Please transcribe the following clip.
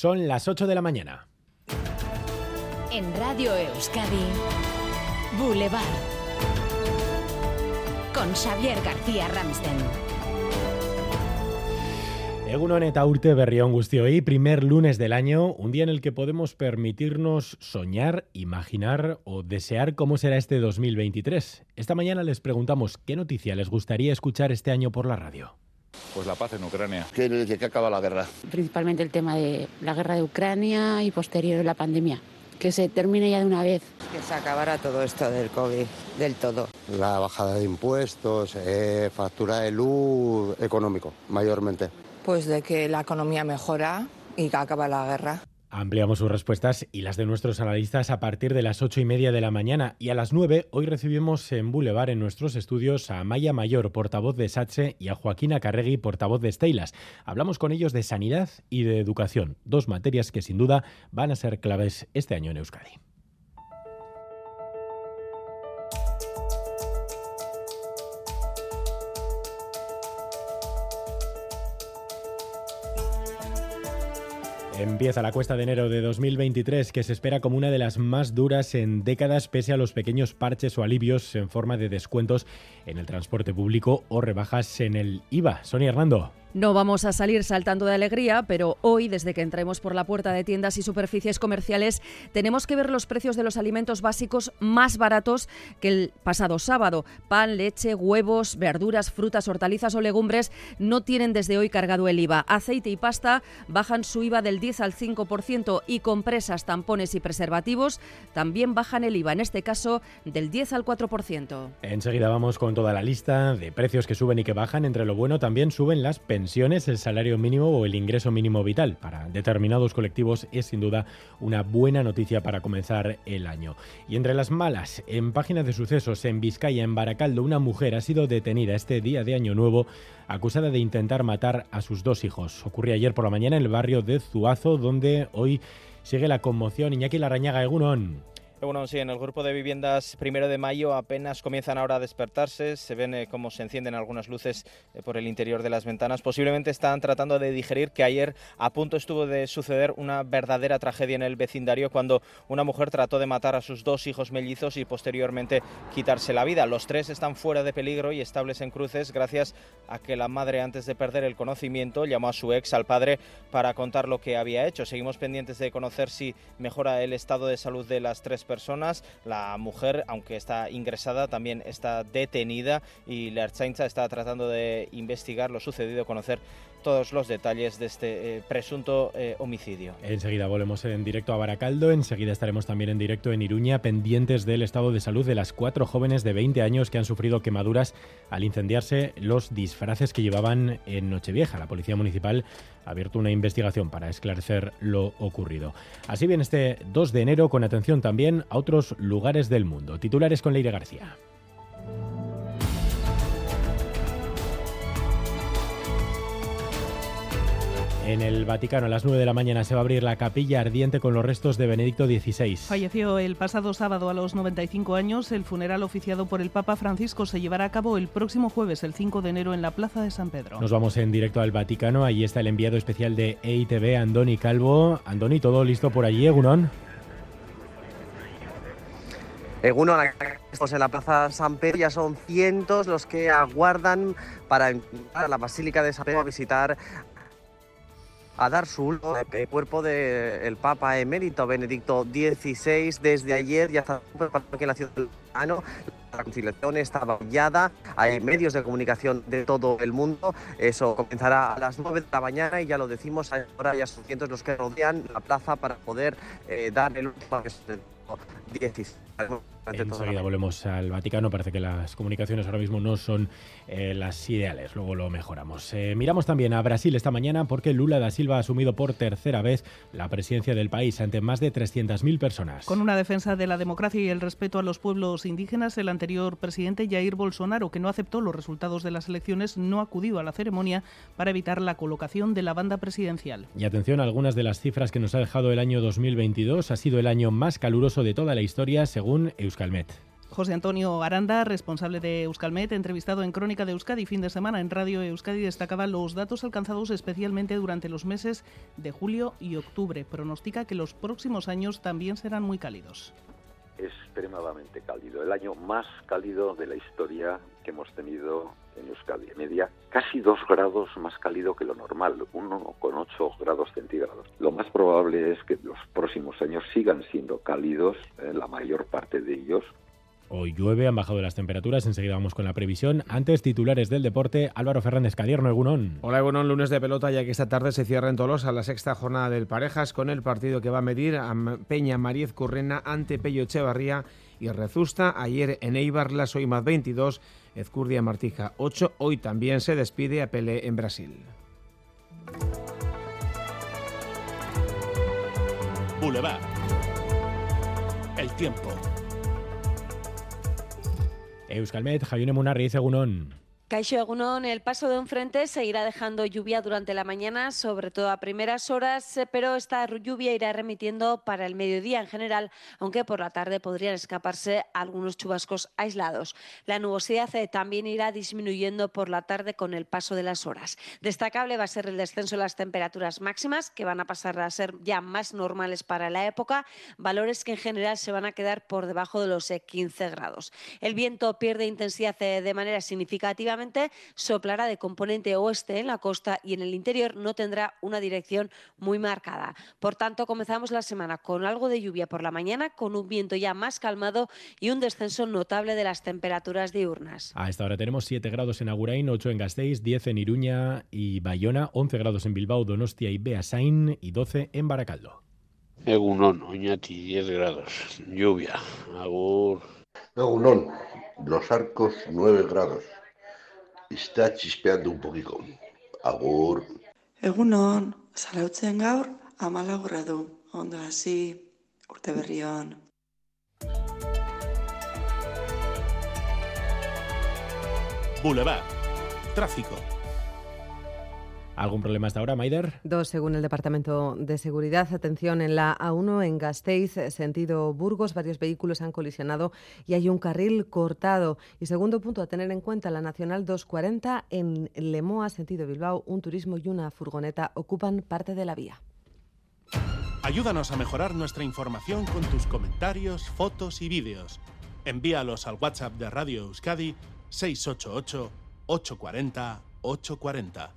Son las 8 de la mañana. En Radio Euskadi, Boulevard. Con Xavier García Ramsten. Egunon eta urte berrión guztioi, primer lunes del año, un día en el que podemos permitirnos soñar, imaginar o desear cómo será este 2023. Esta mañana les preguntamos qué noticia les gustaría escuchar este año por la radio. Pues la paz en Ucrania. Que, que acaba la guerra. Principalmente el tema de la guerra de Ucrania y posterior la pandemia. Que se termine ya de una vez. Que se acabara todo esto del COVID, del todo. La bajada de impuestos, eh, factura de luz, económico, mayormente. Pues de que la economía mejora y que acaba la guerra. Ampliamos sus respuestas y las de nuestros analistas a partir de las ocho y media de la mañana. Y a las nueve, hoy recibimos en Boulevard, en nuestros estudios, a Maya Mayor, portavoz de SATSE, y a Joaquina Carregui, portavoz de Steilas. Hablamos con ellos de sanidad y de educación, dos materias que sin duda van a ser claves este año en Euskadi. Empieza la cuesta de enero de 2023 que se espera como una de las más duras en décadas pese a los pequeños parches o alivios en forma de descuentos en el transporte público o rebajas en el IVA. Sonia Hernando. No vamos a salir saltando de alegría, pero hoy, desde que entremos por la puerta de tiendas y superficies comerciales, tenemos que ver los precios de los alimentos básicos más baratos que el pasado sábado. Pan, leche, huevos, verduras, frutas, hortalizas o legumbres no tienen desde hoy cargado el IVA. Aceite y pasta bajan su IVA del 10 al 5% y compresas, tampones y preservativos también bajan el IVA, en este caso del 10 al 4%. Enseguida vamos con toda la lista de precios que suben y que bajan. Entre lo bueno también suben las pensiones el salario mínimo o el ingreso mínimo vital. Para determinados colectivos es sin duda una buena noticia para comenzar el año. Y entre las malas, en páginas de sucesos en Vizcaya, en Baracaldo, una mujer ha sido detenida este día de Año Nuevo acusada de intentar matar a sus dos hijos. Ocurrió ayer por la mañana en el barrio de Zuazo, donde hoy sigue la conmoción. Iñaki Larañaga Egunon. Bueno, sí, en el grupo de viviendas primero de mayo apenas comienzan ahora a despertarse, se ven eh, cómo se encienden algunas luces eh, por el interior de las ventanas. Posiblemente están tratando de digerir que ayer a punto estuvo de suceder una verdadera tragedia en el vecindario cuando una mujer trató de matar a sus dos hijos mellizos y posteriormente quitarse la vida. Los tres están fuera de peligro y estables en cruces gracias a que la madre antes de perder el conocimiento llamó a su ex, al padre, para contar lo que había hecho. Seguimos pendientes de conocer si mejora el estado de salud de las tres personas. La mujer, aunque está ingresada, también está detenida y la Ertzaintza está tratando de investigar lo sucedido, conocer todos los detalles de este eh, presunto eh, homicidio. Enseguida volvemos en directo a Baracaldo, enseguida estaremos también en directo en Iruña, pendientes del estado de salud de las cuatro jóvenes de 20 años que han sufrido quemaduras al incendiarse los disfraces que llevaban en Nochevieja. La Policía Municipal ha abierto una investigación para esclarecer lo ocurrido. Así bien este 2 de enero, con atención también a otros lugares del mundo. Titulares con Leire García. En el Vaticano a las 9 de la mañana se va a abrir la capilla ardiente con los restos de Benedicto XVI. Falleció el pasado sábado a los 95 años. El funeral oficiado por el Papa Francisco se llevará a cabo el próximo jueves, el 5 de enero, en la Plaza de San Pedro. Nos vamos en directo al Vaticano. Allí está el enviado especial de EITV, Andoni Calvo. Andoni, ¿todo listo por allí, Egunon? Eguno, en la Plaza San Pedro ya son cientos los que aguardan para entrar a la Basílica de San Pedro a visitar a dar su el cuerpo del Papa emérito Benedicto XVI. Desde ayer ya está en la ciudad del Vaticano. La conciliación está vallada, hay medios de comunicación de todo el mundo. Eso comenzará a las 9 de la mañana y ya lo decimos, ahora ya son cientos los que rodean la plaza para poder eh, dar el último 16. Enseguida volvemos al Vaticano. Parece que las comunicaciones ahora mismo no son eh, las ideales. Luego lo mejoramos. Eh, miramos también a Brasil esta mañana porque Lula da Silva ha asumido por tercera vez la presidencia del país ante más de 300.000 personas. Con una defensa de la democracia y el respeto a los pueblos indígenas, el anterior presidente Jair Bolsonaro, que no aceptó los resultados de las elecciones, no acudió a la ceremonia para evitar la colocación de la banda presidencial. Y atención a algunas de las cifras que nos ha dejado el año 2022. Ha sido el año más caluroso de toda la historia, según José Antonio Aranda, responsable de Euskalmet, entrevistado en Crónica de Euskadi fin de semana en Radio Euskadi, destacaba los datos alcanzados especialmente durante los meses de julio y octubre. Pronostica que los próximos años también serán muy cálidos extremadamente cálido, el año más cálido de la historia que hemos tenido en Euskadi, media casi dos grados más cálido que lo normal, 1,8 grados centígrados. Lo más probable es que los próximos años sigan siendo cálidos, en la mayor parte de ellos, Hoy llueve, han bajado las temperaturas, enseguida vamos con la previsión. Antes, titulares del deporte, Álvaro Fernández Cadierno, Egunón. Hola Egunón, lunes de pelota, ya que esta tarde se cierra en Tolosa la sexta jornada del Parejas con el partido que va a medir a Peña Mariez Currena ante Pello Echevarría y Rezusta. Ayer en Eibar, las hoy más 22, Ezcurdia Martija 8. Hoy también se despide a Pelé en Brasil. Boulevard. El tiempo. Euskalmet, Javier Munarri, Egunon. Caixo Egunon, el paso de un frente seguirá dejando lluvia durante la mañana, sobre todo a primeras horas, eh, pero esta lluvia irá remitiendo para el mediodía en general, aunque por la tarde podrían escaparse algunos chubascos aislados. La nubosidad eh, también irá disminuyendo por la tarde con el paso de las horas. Destacable va a ser el descenso de las temperaturas máximas, que van a pasar a ser ya más normales para la época, valores que en general se van a quedar por debajo de los 15 eh, grados. El viento pierde intensidad de manera significativa soplará de componente oeste en la costa y en el interior no tendrá una dirección muy marcada. Por tanto, comenzamos la semana con algo de lluvia por la mañana, con un viento ya más calmado y un descenso notable de las temperaturas diurnas. A esta hora tenemos 7 grados en Agurain, 8 en Gasteiz, 10 en Iruña y Bayona, 11 grados en Bilbao, Donostia y Beasain y 12 en Baracaldo. Egunon, Oñati, 10 grados, lluvia, agur. Egunon, Los Arcos, 9 grados está chispeando un poquito. Agur. Egunon, zarautzen gaur, amala du. Ondo hasi, urte berri Boulevard. Tráfico. ¿Algún problema hasta ahora, Maider? Dos, según el Departamento de Seguridad. Atención, en la A1 en Gasteiz, sentido Burgos, varios vehículos han colisionado y hay un carril cortado. Y segundo punto a tener en cuenta, la Nacional 240 en Lemoa, sentido Bilbao, un turismo y una furgoneta ocupan parte de la vía. Ayúdanos a mejorar nuestra información con tus comentarios, fotos y vídeos. Envíalos al WhatsApp de Radio Euskadi 688 840 840.